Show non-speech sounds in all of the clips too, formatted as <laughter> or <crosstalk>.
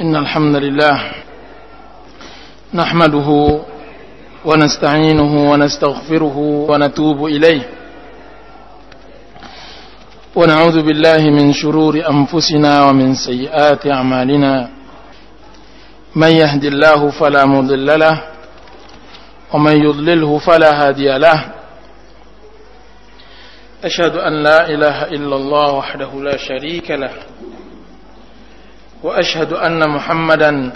إن الحمد لله نحمده ونستعينه ونستغفره ونتوب إليه ونعوذ بالله من شرور أنفسنا ومن سيئات أعمالنا من يهد الله فلا مضل له ومن يضلله فلا هادي له أشهد أن لا إله إلا الله وحده لا شريك له وأشهد أن محمدا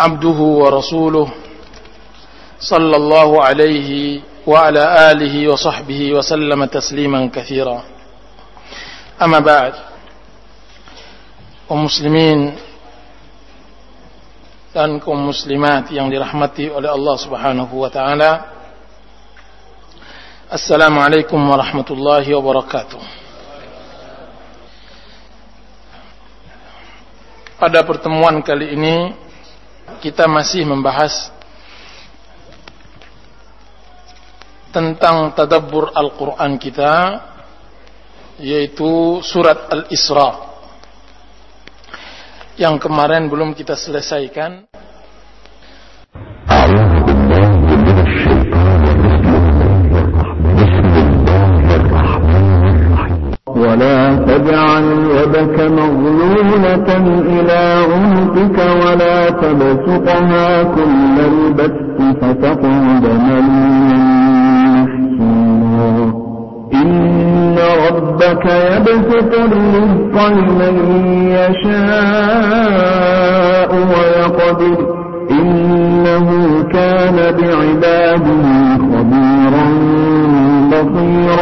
عبده ورسوله صلى الله عليه وعلى آله وصحبه وسلم تسليما كثيرا. أما بعد ومسلمين لأنكم مسلمات يوم رحمتي ولا الله سبحانه وتعالى السلام عليكم ورحمه الله وبركاته Pada pertemuan kali ini kita masih membahas tentang tadabbur Al-Qur'an kita yaitu surat Al-Isra. Yang kemarin belum kita selesaikan ولا تجعل يدك مغلولة إلى عنقك ولا تبسطها كل البسط فتقعد مليما إن ربك يبسط الرزق لمن يشاء ويقدر. إنه كان بعباده خبيرا بصيرا.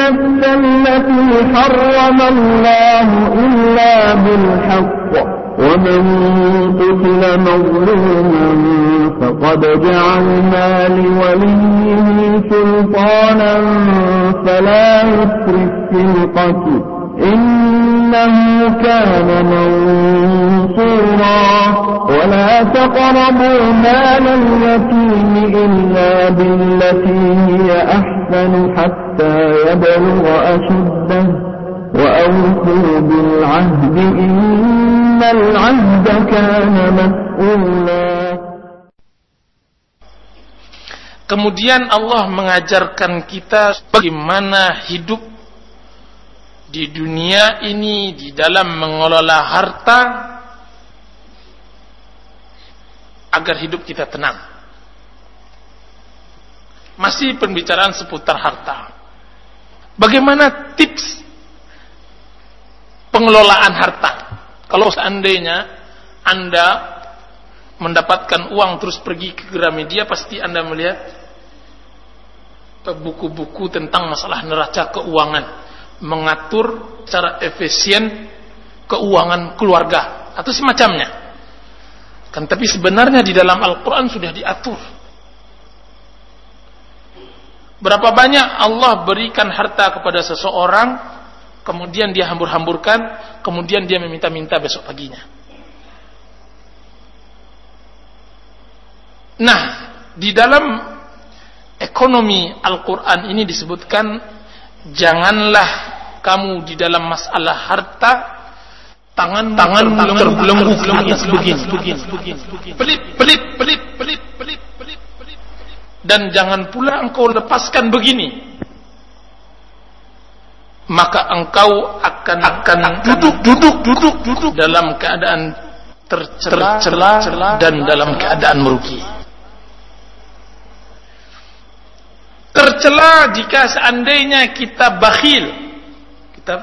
النفس التي حرم الله إلا بالحق. ومن قتل مظلوما فقد جعلنا لوليه سلطانا فلا يسرف في القتل. إنه كان منصورا. ولا تقربوا مال اليتيم إلا بالتي هي أحسن حتى يبلغ أشده وأوفوا بالعهد إن العهد كان مسؤولا Kemudian Allah mengajarkan kita bagaimana hidup di dunia ini di dalam mengelola harta agar hidup kita tenang. Masih pembicaraan seputar harta. Bagaimana tips pengelolaan harta? Kalau seandainya Anda mendapatkan uang terus pergi ke Gramedia pasti Anda melihat buku-buku tentang masalah neraca keuangan mengatur secara efisien keuangan keluarga atau semacamnya kan tapi sebenarnya di dalam Al-Quran sudah diatur berapa banyak Allah berikan harta kepada seseorang kemudian dia hambur-hamburkan kemudian dia meminta-minta besok paginya. Nah, di dalam ekonomi Al-Quran ini disebutkan janganlah kamu di dalam masalah harta tangan tangan terbelenggu atas begini pelit pelit pelit pelit pelit pelit pelit dan jangan pula engkau lepaskan begini. Maka engkau akan akan duduk duduk duduk duduk dalam keadaan tercela dan dalam keadaan merugi. Tercela jika seandainya kita bakhil. Kita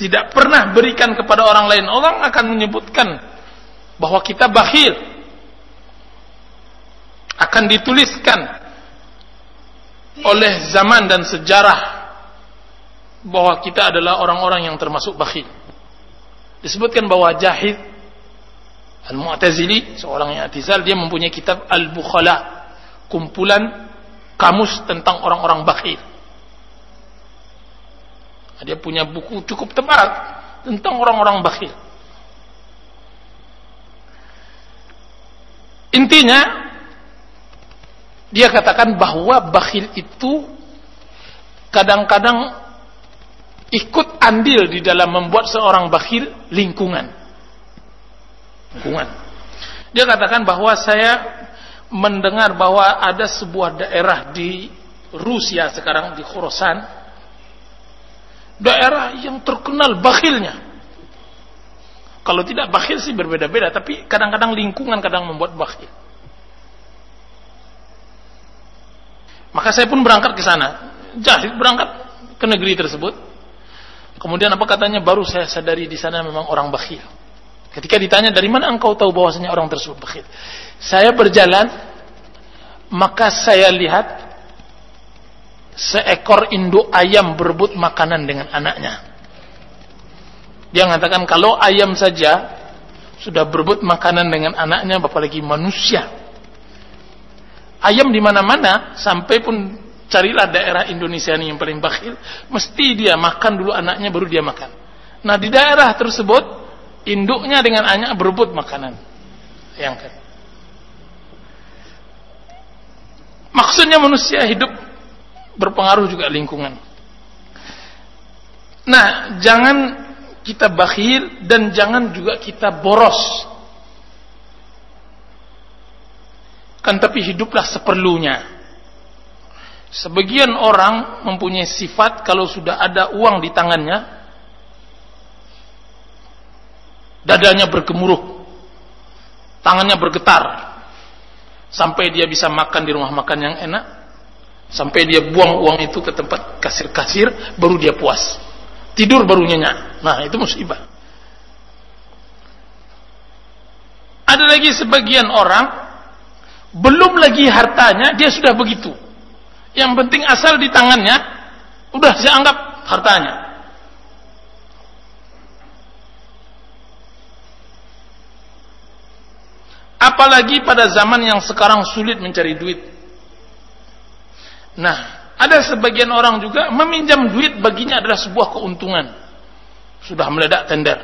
tidak pernah berikan kepada orang lain. Orang akan menyebutkan bahwa kita bakhil akan dituliskan oleh zaman dan sejarah bahwa kita adalah orang-orang yang termasuk bakhil disebutkan bahwa Jahid Al-Mu'tazili, seorang yang atizal, dia mempunyai kitab Al-Bukhala, kumpulan kamus tentang orang-orang bakhil. Dia punya buku cukup tebal tentang orang-orang bakhil. Intinya, dia katakan bahwa bakhil itu kadang-kadang ikut andil di dalam membuat seorang bakhil lingkungan. Lingkungan. Dia katakan bahwa saya mendengar bahwa ada sebuah daerah di Rusia sekarang di Khorasan daerah yang terkenal bakhilnya kalau tidak bakhil sih berbeda-beda tapi kadang-kadang lingkungan kadang membuat bakhil maka saya pun berangkat ke sana. Jahit berangkat ke negeri tersebut. Kemudian apa katanya? Baru saya sadari di sana memang orang bakhil. Ketika ditanya dari mana engkau tahu bahwasanya orang tersebut bakhil? Saya berjalan maka saya lihat seekor induk ayam berebut makanan dengan anaknya. Dia mengatakan kalau ayam saja sudah berebut makanan dengan anaknya, apalagi manusia. Ayam di mana-mana sampai pun carilah daerah Indonesia ini yang paling bakhil, mesti dia makan dulu anaknya baru dia makan. Nah di daerah tersebut induknya dengan anak berebut makanan. Yang kan. Maksudnya manusia hidup berpengaruh juga lingkungan. Nah, jangan kita bakhil dan jangan juga kita boros. Kan tapi hiduplah seperlunya. Sebagian orang mempunyai sifat kalau sudah ada uang di tangannya, dadanya bergemuruh, tangannya bergetar, sampai dia bisa makan di rumah makan yang enak sampai dia buang uang itu ke tempat kasir-kasir baru dia puas. Tidur baru nyenyak. Nah itu musibah. Ada lagi sebagian orang belum lagi hartanya dia sudah begitu yang penting asal di tangannya udah saya anggap hartanya Apalagi pada zaman yang sekarang sulit mencari duit. Nah, ada sebagian orang juga meminjam duit baginya adalah sebuah keuntungan. Sudah meledak tender.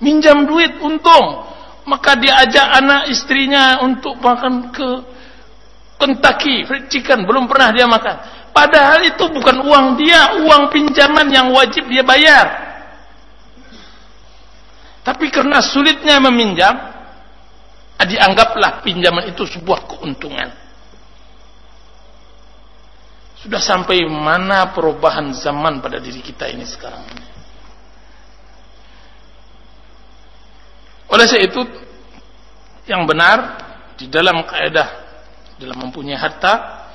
Minjam duit untung. Maka dia ajak anak istrinya untuk makan ke Kentucky Fried Chicken. Belum pernah dia makan. Padahal itu bukan uang dia, uang pinjaman yang wajib dia bayar. Tapi karena sulitnya meminjam, dianggaplah pinjaman itu sebuah keuntungan. Sudah sampai mana perubahan zaman pada diri kita ini sekarang ini. Oleh sebab itu yang benar di dalam kaidah dalam mempunyai harta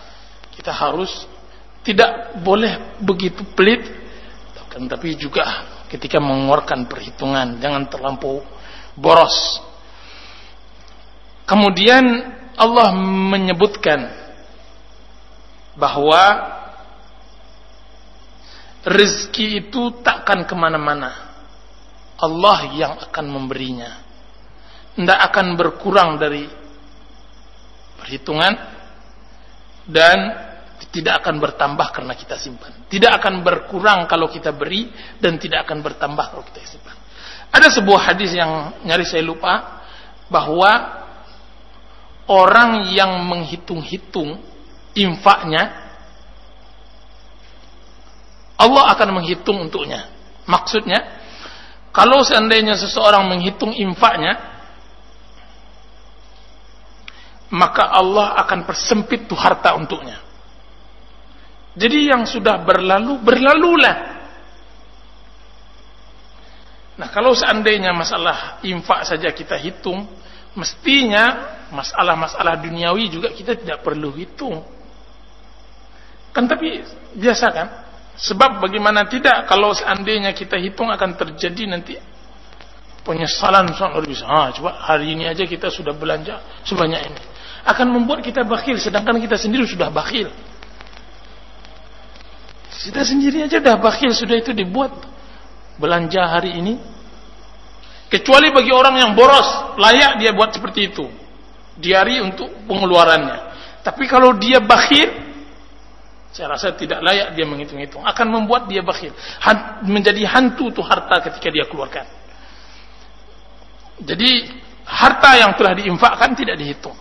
kita harus tidak boleh begitu pelit tapi juga ketika mengeluarkan perhitungan jangan terlampau boros Kemudian Allah menyebutkan bahwa rezeki itu takkan ke mana-mana. Allah yang akan memberinya. Tidak akan berkurang dari perhitungan dan tidak akan bertambah karena kita simpan. Tidak akan berkurang kalau kita beri dan tidak akan bertambah kalau kita simpan. Ada sebuah hadis yang nyaris saya lupa bahwa orang yang menghitung-hitung infaknya Allah akan menghitung untuknya. Maksudnya, kalau seandainya seseorang menghitung infaknya, maka Allah akan persempit tuh harta untuknya. Jadi yang sudah berlalu, berlalulah. Nah, kalau seandainya masalah infak saja kita hitung, mestinya masalah-masalah duniawi juga kita tidak perlu hitung. Kan tapi biasa kan? Sebab bagaimana tidak kalau seandainya kita hitung akan terjadi nanti penyesalan soal luar biasa. Ah, coba hari ini aja kita sudah belanja sebanyak ini. Akan membuat kita bakhil sedangkan kita sendiri sudah bakhil. Kita sendiri aja sudah bakhil sudah itu dibuat belanja hari ini Kecuali bagi orang yang boros, layak dia buat seperti itu. Diari untuk pengeluarannya. Tapi kalau dia bakhil, saya rasa tidak layak dia menghitung-hitung. Akan membuat dia bakhil. menjadi hantu tuh harta ketika dia keluarkan. Jadi harta yang telah diinfakkan tidak dihitung.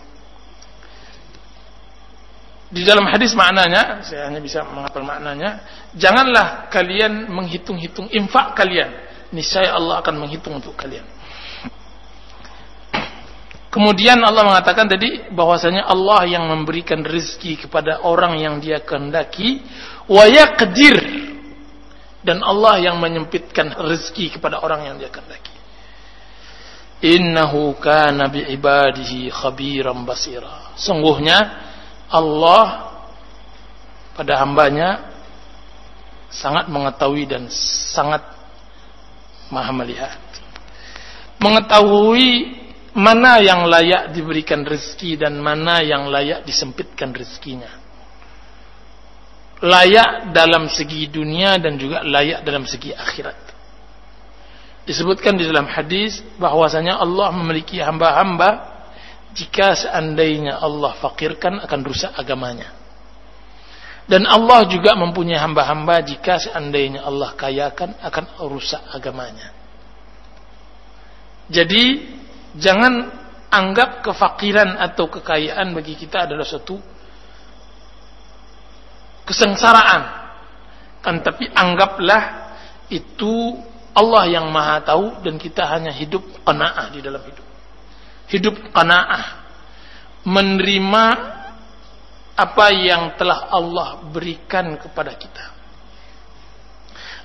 Di dalam hadis maknanya, saya hanya bisa menghafal maknanya, janganlah kalian menghitung-hitung infak kalian niscaya Allah akan menghitung untuk kalian. Kemudian Allah mengatakan tadi bahwasanya Allah yang memberikan rezeki kepada orang yang dia kehendaki wa yaqdir dan Allah yang menyempitkan rezeki kepada orang yang dia kehendaki. Innahu kana bi ibadihi khabiran basira. Sungguhnya Allah pada hambanya sangat mengetahui dan sangat maha melihat. Mengetahui mana yang layak diberikan rezeki dan mana yang layak disempitkan rezekinya. Layak dalam segi dunia dan juga layak dalam segi akhirat. Disebutkan di dalam hadis bahwasanya Allah memiliki hamba-hamba jika seandainya Allah fakirkan akan rusak agamanya dan Allah juga mempunyai hamba-hamba jika seandainya Allah kayakan akan rusak agamanya. Jadi jangan anggap kefakiran atau kekayaan bagi kita adalah suatu kesengsaraan. Kan tapi anggaplah itu Allah yang maha tahu dan kita hanya hidup qanaah di dalam hidup. Hidup qanaah. Menerima apa yang telah Allah berikan kepada kita.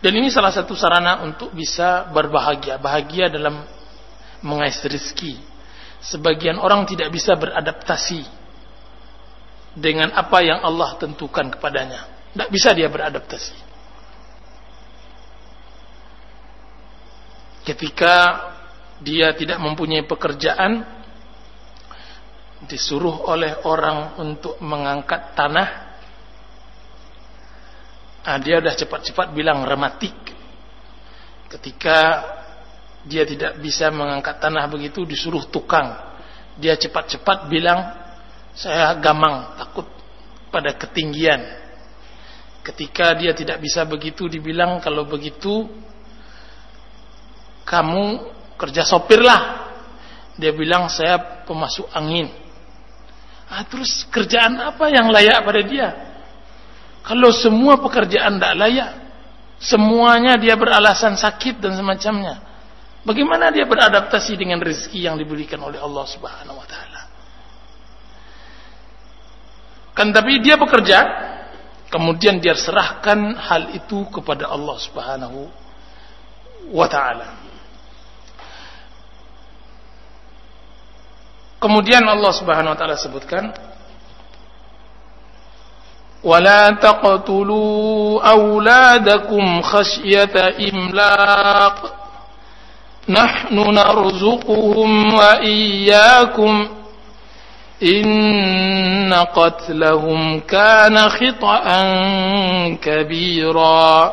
Dan ini salah satu sarana untuk bisa berbahagia. Bahagia dalam mengais rezeki. Sebagian orang tidak bisa beradaptasi dengan apa yang Allah tentukan kepadanya. Tidak bisa dia beradaptasi. Ketika dia tidak mempunyai pekerjaan, disuruh oleh orang untuk mengangkat tanah. Nah, dia sudah cepat-cepat bilang rematik. Ketika dia tidak bisa mengangkat tanah begitu disuruh tukang. Dia cepat-cepat bilang saya gamang takut pada ketinggian. Ketika dia tidak bisa begitu dibilang kalau begitu kamu kerja sopir lah dia bilang saya pemasuk angin Ah, terus kerjaan apa yang layak pada dia? Kalau semua pekerjaan tidak layak, semuanya dia beralasan sakit dan semacamnya. Bagaimana dia beradaptasi dengan rezeki yang diberikan oleh Allah Subhanahu wa taala? Kan tapi dia bekerja, kemudian dia serahkan hal itu kepada Allah Subhanahu wa taala. Kemudian Allah Subhanahu wa taala sebutkan ولا تقتلوا أولادكم خشية إملاق نحن نرزقهم وإياكم إن قتلهم كان خطأ كبيرا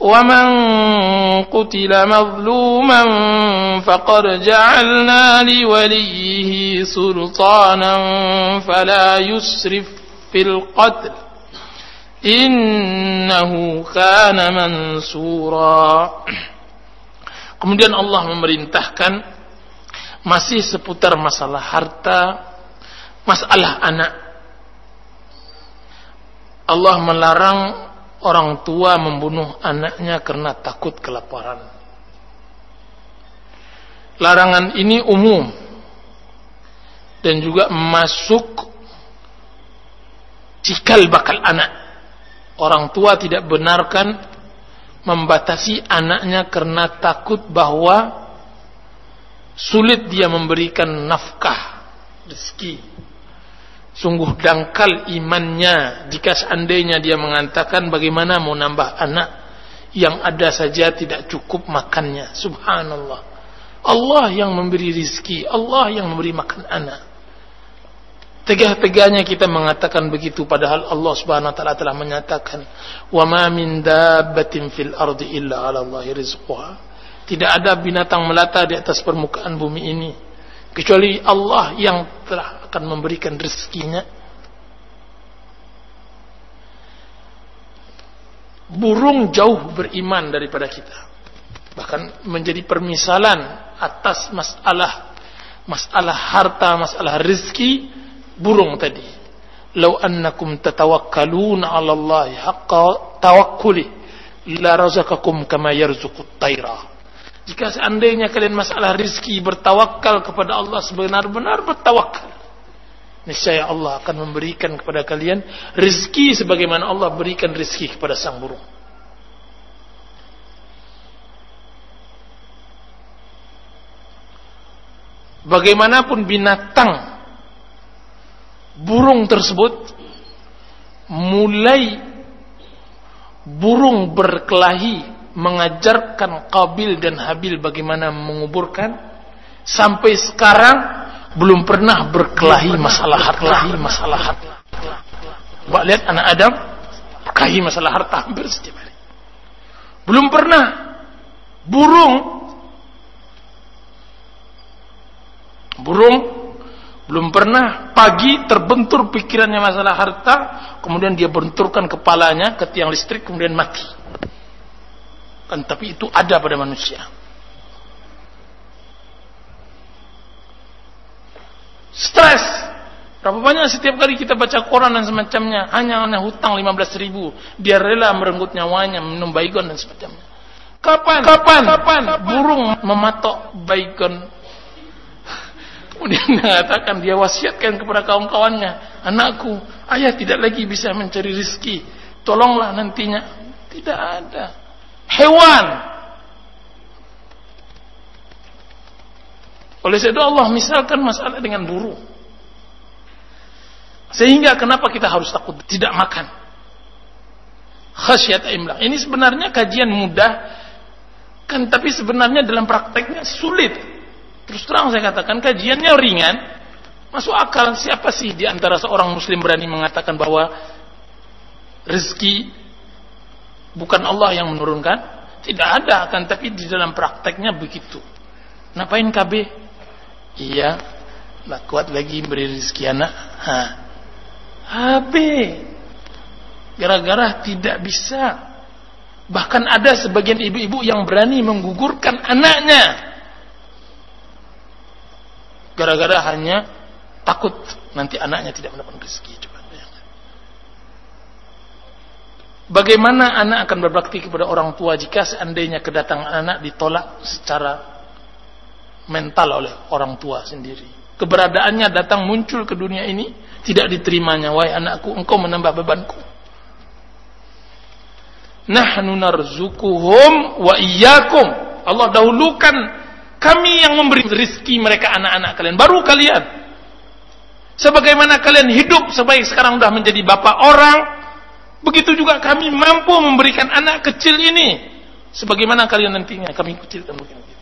ومن قتل مظلوما فقد جعلنا لوليه سلطانا فلا يسرف في القتل إنه كان منصورا Kemudian Allah memerintahkan masih seputar masalah harta, masalah anak. Allah melarang orang tua membunuh anaknya karena takut kelaparan. Larangan ini umum dan juga masuk cikal bakal anak. Orang tua tidak benarkan membatasi anaknya karena takut bahwa sulit dia memberikan nafkah rezeki Sungguh dangkal imannya jika seandainya dia mengatakan bagaimana mau nambah anak yang ada saja tidak cukup makannya. Subhanallah. Allah yang memberi rizki, Allah yang memberi makan anak. Tegah-tegahnya kita mengatakan begitu padahal Allah Subhanahu wa taala telah menyatakan, "Wa ma min dabbatin fil ardi illa 'ala Allahi rizquha." Tidak ada binatang melata di atas permukaan bumi ini kecuali Allah yang telah akan memberikan rezekinya. Burung jauh beriman daripada kita. Bahkan menjadi permisalan atas masalah masalah harta, masalah rezeki burung tadi. Lau annakum tatawakkaluna 'ala Allah haqqa tawakkuli la razaqakum kama yarzuqut tayra. Jika seandainya kalian masalah rizki bertawakal kepada Allah sebenar-benar bertawakal. Niscaya Allah akan memberikan kepada kalian rizki sebagaimana Allah berikan rizki kepada sang burung. Bagaimanapun binatang burung tersebut mulai burung berkelahi mengajarkan Qabil dan Habil bagaimana menguburkan sampai sekarang belum pernah berkelahi masalah harta masalah harta Coba lihat anak Adam berkelahi masalah harta hampir setiap hari belum pernah burung burung belum pernah pagi terbentur pikirannya masalah harta, kemudian dia benturkan kepalanya ke tiang listrik, kemudian mati. Kan, tapi itu ada pada manusia. Stres. Berapa banyak setiap kali kita baca koran dan semacamnya, hanya hanya hutang 15 ribu, dia rela merenggut nyawanya, minum baygon dan semacamnya. Kapan? Kapan? Kapan? Burung mematok baygon <laughs> Kemudian mengatakan dia wasiatkan kepada kaum-kawannya, anakku, ayah tidak lagi bisa mencari rizki, tolonglah nantinya. Tidak ada. Hewan. Oleh sebab itu Allah misalkan masalah dengan burung. Sehingga kenapa kita harus takut tidak makan? Khasyat imlaq. Ini sebenarnya kajian mudah kan tapi sebenarnya dalam prakteknya sulit. Terus terang saya katakan kajiannya ringan, masuk akal siapa sih di antara seorang muslim berani mengatakan bahwa rezeki bukan Allah yang menurunkan? Tidak ada kan, tapi di dalam prakteknya begitu. Ngapain KB? Iya, lah kuat lagi beri rezeki anak. Ha. HP. Gara-gara tidak bisa. Bahkan ada sebagian ibu-ibu yang berani menggugurkan anaknya gara-gara hanya takut nanti anaknya tidak mendapat rezeki. Bagaimana anak akan berbakti kepada orang tua jika seandainya kedatangan anak ditolak secara mental oleh orang tua sendiri? Keberadaannya datang muncul ke dunia ini tidak diterimanya. Wahai anakku, engkau menambah bebanku. Nahnu narzukuhum wa iyyakum. Allah dahulukan kami yang memberi rizki mereka anak-anak kalian. Baru kalian. Sebagaimana kalian hidup sebaik sekarang sudah menjadi bapak orang. Begitu juga kami mampu memberikan anak kecil ini. Sebagaimana kalian nantinya kami kecilkan begitu.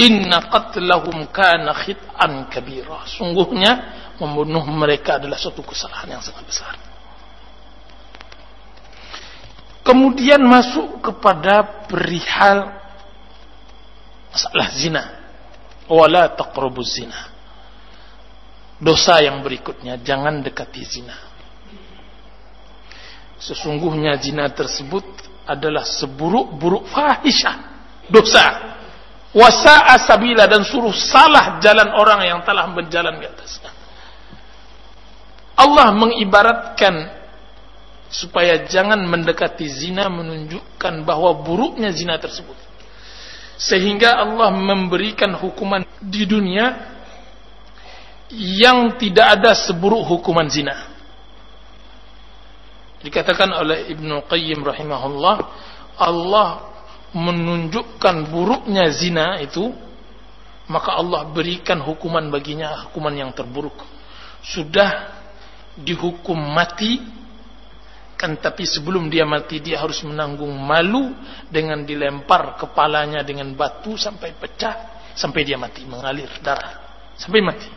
Inna qatlahum kana khit'an kabira. Sungguhnya membunuh mereka adalah suatu kesalahan yang sangat besar. Kemudian masuk kepada perihal masalah zina. Wala taqrabuz zina. Dosa yang berikutnya, jangan dekati zina. Sesungguhnya zina tersebut adalah seburuk-buruk fahisyah, dosa. Wasa asabila dan suruh salah jalan orang yang telah berjalan di atasnya. Allah mengibaratkan supaya jangan mendekati zina menunjukkan bahwa buruknya zina tersebut sehingga Allah memberikan hukuman di dunia yang tidak ada seburuk hukuman zina dikatakan oleh Ibnu Qayyim rahimahullah Allah menunjukkan buruknya zina itu maka Allah berikan hukuman baginya hukuman yang terburuk. Sudah dihukum mati kan tapi sebelum dia mati dia harus menanggung malu dengan dilempar kepalanya dengan batu sampai pecah sampai dia mati mengalir darah sampai mati.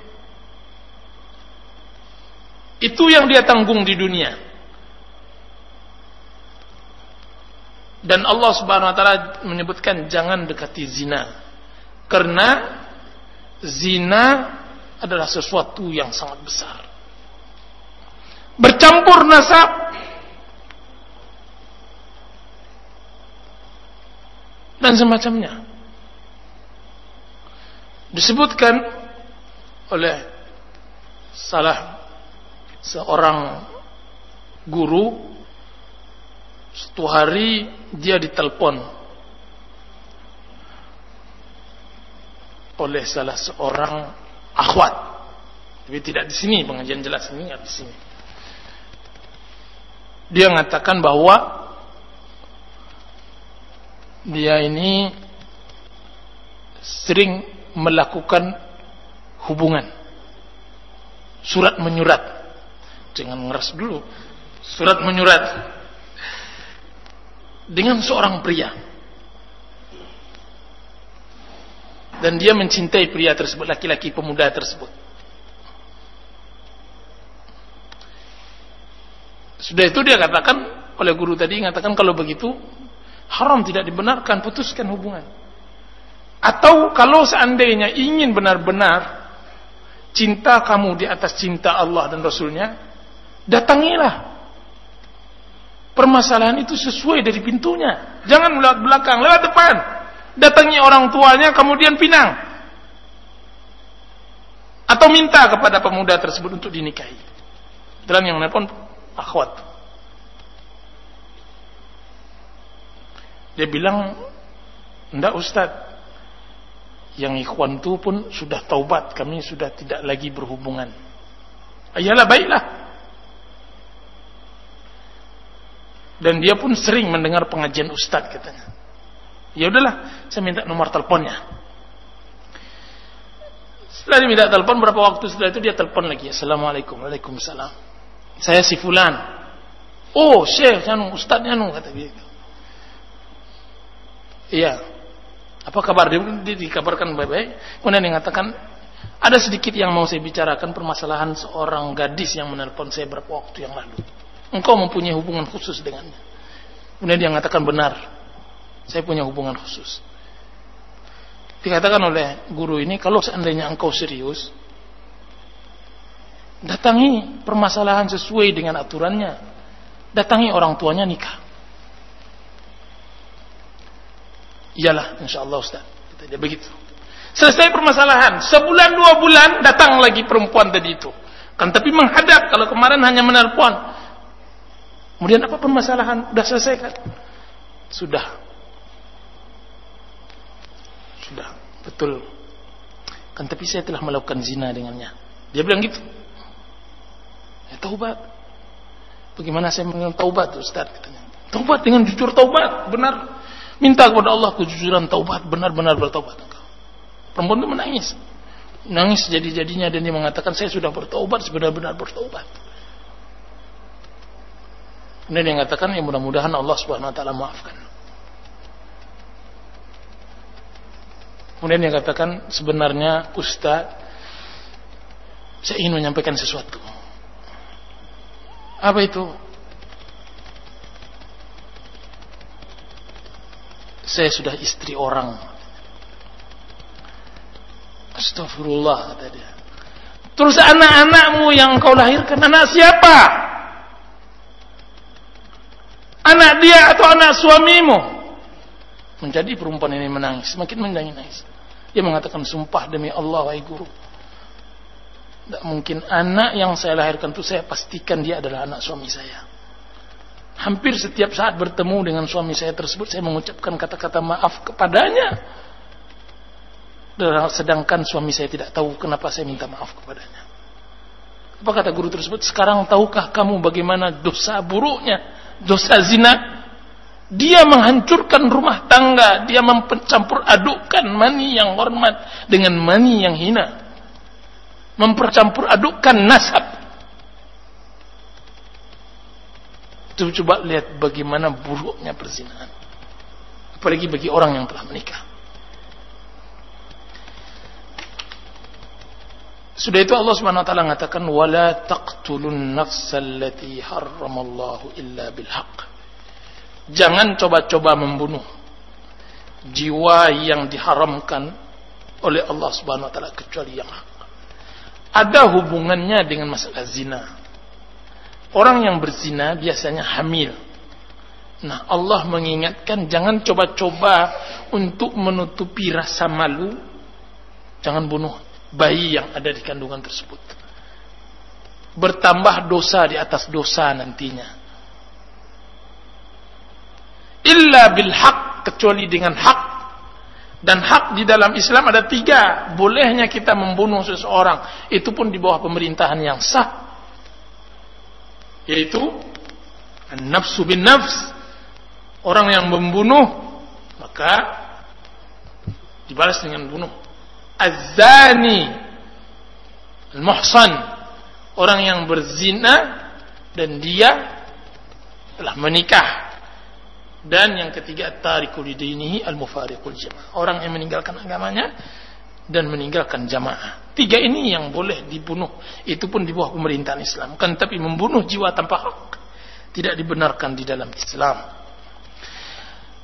Itu yang dia tanggung di dunia. Dan Allah Subhanahu wa taala menyebutkan jangan dekati zina. Karena zina adalah sesuatu yang sangat besar. Bercampur nasab dan semacamnya. Disebutkan oleh salah seorang guru satu hari dia ditelepon oleh salah seorang akhwat. Tapi tidak di sini pengajian jelas ini nggak di sini. Dia mengatakan bahwa dia ini sering melakukan hubungan surat menyurat jangan ngeras dulu surat menyurat dengan seorang pria dan dia mencintai pria tersebut, laki-laki pemuda tersebut. Sudah itu dia katakan oleh guru tadi mengatakan kalau begitu haram tidak dibenarkan putuskan hubungan. Atau kalau seandainya ingin benar-benar cinta kamu di atas cinta Allah dan Rasulnya, datangilah. Permasalahan itu sesuai dari pintunya. Jangan lewat belakang, lewat depan datangi orang tuanya kemudian pinang atau minta kepada pemuda tersebut untuk dinikahi. Dalam yang menelpon akhwat. Dia bilang, "Enggak Ustaz. Yang ikhwan itu pun sudah taubat, kami sudah tidak lagi berhubungan." Ayalah baiklah. Dan dia pun sering mendengar pengajian Ustaz katanya. Ya udahlah, saya minta nomor teleponnya. Setelah dia minta telepon, berapa waktu setelah itu dia telepon lagi. Assalamualaikum, waalaikumsalam. Saya si Fulan. Oh, Syekh, anu, Ustaz anu, kata dia. Iya. Apa kabar? Dia, dia dikabarkan baik-baik. Kemudian dia mengatakan, ada sedikit yang mau saya bicarakan permasalahan seorang gadis yang menelpon saya beberapa waktu yang lalu. Engkau mempunyai hubungan khusus dengannya. Kemudian dia mengatakan benar. Saya punya hubungan khusus. Dikatakan oleh guru ini, kalau seandainya engkau serius, datangi permasalahan sesuai dengan aturannya. Datangi orang tuanya nikah. Iyalah, insya Allah Ustaz. Dia begitu. Selesai permasalahan. Sebulan dua bulan datang lagi perempuan tadi itu. Kan tapi menghadap kalau kemarin hanya menelpon. Kemudian apa permasalahan? Sudah selesai kan? Sudah. Sudah, betul. Kan tapi saya telah melakukan zina dengannya. Dia bilang gitu. Ya taubat. Bagaimana saya mengenal taubat Ustaz katanya. Taubat dengan jujur taubat, benar. Minta kepada Allah kejujuran taubat, benar-benar bertaubat Perempuan itu menangis. Nangis jadi-jadinya dan dia mengatakan saya sudah bertaubat, sebenar-benar bertaubat. Kemudian dia mengatakan ya mudah-mudahan Allah Subhanahu wa taala maafkan. Kemudian dia katakan sebenarnya Ustaz saya ingin menyampaikan sesuatu. Apa itu? Saya sudah istri orang. Astagfirullah kata dia. Terus anak-anakmu yang kau lahirkan anak siapa? Anak dia atau anak suamimu? Menjadi perempuan ini menangis, semakin menangis. Dia mengatakan sumpah demi Allah wahai guru. Tidak mungkin anak yang saya lahirkan itu saya pastikan dia adalah anak suami saya. Hampir setiap saat bertemu dengan suami saya tersebut saya mengucapkan kata-kata maaf kepadanya. Sedangkan suami saya tidak tahu kenapa saya minta maaf kepadanya. Apa kata guru tersebut? Sekarang tahukah kamu bagaimana dosa buruknya, dosa zina? Dia menghancurkan rumah tangga, dia mempercampur adukkan mani yang hormat dengan mani yang hina. Mempercampur adukkan nasab. Coba lihat bagaimana buruknya perzinahan. Apalagi bagi orang yang telah menikah. Sudah itu Allah Subhanahu wa taala mengatakan wala taqtulun nafsal lati harramallahu illa bil haqq. Jangan coba-coba membunuh jiwa yang diharamkan oleh Allah Subhanahu wa taala kecuali yang hak. Ada hubungannya dengan masalah zina. Orang yang berzina biasanya hamil. Nah, Allah mengingatkan jangan coba-coba untuk menutupi rasa malu. Jangan bunuh bayi yang ada di kandungan tersebut. Bertambah dosa di atas dosa nantinya. Illa bil haq kecuali dengan hak. Dan hak di dalam Islam ada tiga. Bolehnya kita membunuh seseorang. Itu pun di bawah pemerintahan yang sah. Yaitu nafsu bin nafs. Orang yang membunuh maka dibalas dengan bunuh az-zani al-muhsan orang yang berzina dan dia telah menikah. Dan yang ketiga tarikul dinihi al-mufariqul jamaah. Orang yang meninggalkan agamanya dan meninggalkan jamaah. Tiga ini yang boleh dibunuh. Itu pun di bawah pemerintahan Islam. Kan tapi membunuh jiwa tanpa hak. Tidak dibenarkan di dalam Islam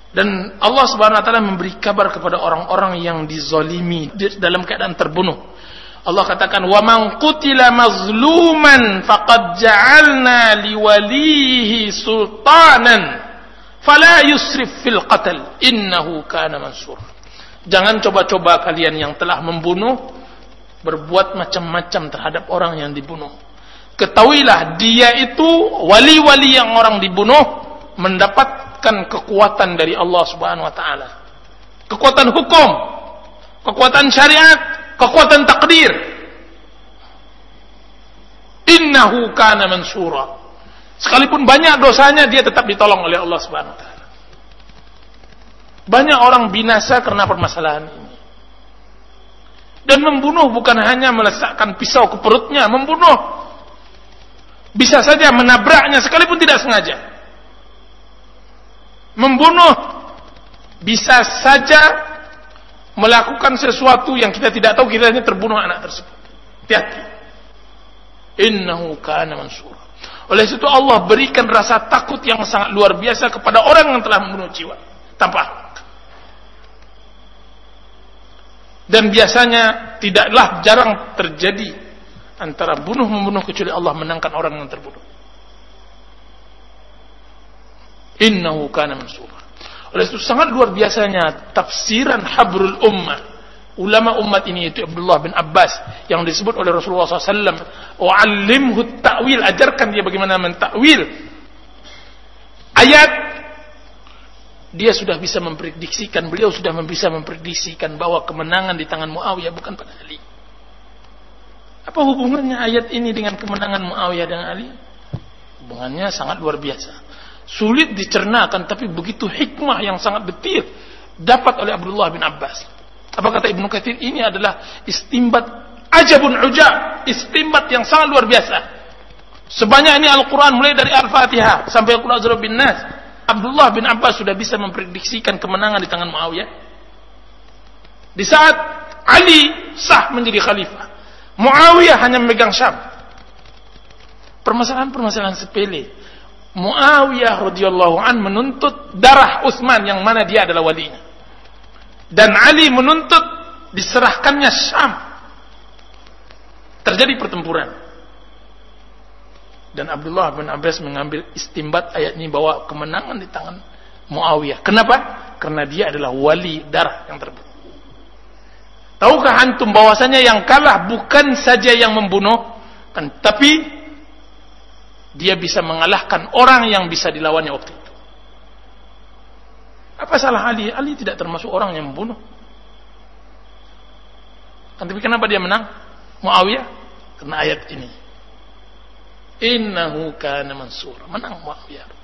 dan Allah Subhanahu wa taala memberi kabar kepada orang-orang yang dizalimi dalam keadaan terbunuh. Allah katakan, "Wa man qutila mazluman faqad ja'alna liwalihi sultanan fala yusrif fil qatl innahu kana mansur." Jangan coba-coba kalian yang telah membunuh berbuat macam-macam terhadap orang yang dibunuh. Ketahuilah dia itu wali-wali yang orang dibunuh mendapat mendapatkan kekuatan dari Allah Subhanahu wa taala. Kekuatan hukum, kekuatan syariat, kekuatan takdir. Innahu kana mansura. Sekalipun banyak dosanya dia tetap ditolong oleh Allah Subhanahu wa taala. Banyak orang binasa karena permasalahan ini. Dan membunuh bukan hanya meletakkan pisau ke perutnya, membunuh bisa saja menabraknya sekalipun tidak sengaja membunuh bisa saja melakukan sesuatu yang kita tidak tahu kita hanya terbunuh anak tersebut. Hati-hati. Innahu kana mansura. Oleh itu Allah berikan rasa takut yang sangat luar biasa kepada orang yang telah membunuh jiwa tanpa. Dan biasanya tidaklah jarang terjadi antara bunuh membunuh kecuali Allah menangkan orang yang terbunuh. Innahu kana mansura. Oleh itu sangat luar biasanya tafsiran habrul ummah. Ulama umat ini yaitu Abdullah bin Abbas yang disebut oleh Rasulullah SAW. Wa'allimhu ta'wil. Ajarkan dia bagaimana mentakwil. Ayat dia sudah bisa memprediksikan, beliau sudah bisa memprediksikan bahwa kemenangan di tangan Muawiyah bukan pada Ali. Apa hubungannya ayat ini dengan kemenangan Muawiyah dan Ali? Hubungannya sangat luar biasa sulit dicernakan tapi begitu hikmah yang sangat detil dapat oleh Abdullah bin Abbas. Apa kata Ibnu Katsir ini adalah istimbat ajabun ujab, istimbat yang sangat luar biasa. Sebanyak ini Al-Quran mulai dari Al-Fatihah sampai Al-Quran bin Nas. Abdullah bin Abbas sudah bisa memprediksikan kemenangan di tangan Muawiyah. Di saat Ali sah menjadi khalifah. Muawiyah hanya memegang Syam. Permasalahan-permasalahan sepele Muawiyah radhiyallahu an menuntut darah Utsman yang mana dia adalah walinya. Dan Ali menuntut diserahkannya Syam. Terjadi pertempuran. Dan Abdullah bin Abbas mengambil istimbat ayat ini bahwa kemenangan di tangan Muawiyah. Kenapa? Karena dia adalah wali darah yang terbunuh. Tahukah antum bahwasanya yang kalah bukan saja yang membunuh, kan, tapi dia bisa mengalahkan orang yang bisa dilawannya waktu itu. Apa salah Ali? Ali tidak termasuk orang yang membunuh. Kan, tapi kenapa dia menang? Muawiyah karena ayat ini. Innahu kana mansur. Menang Muawiyah.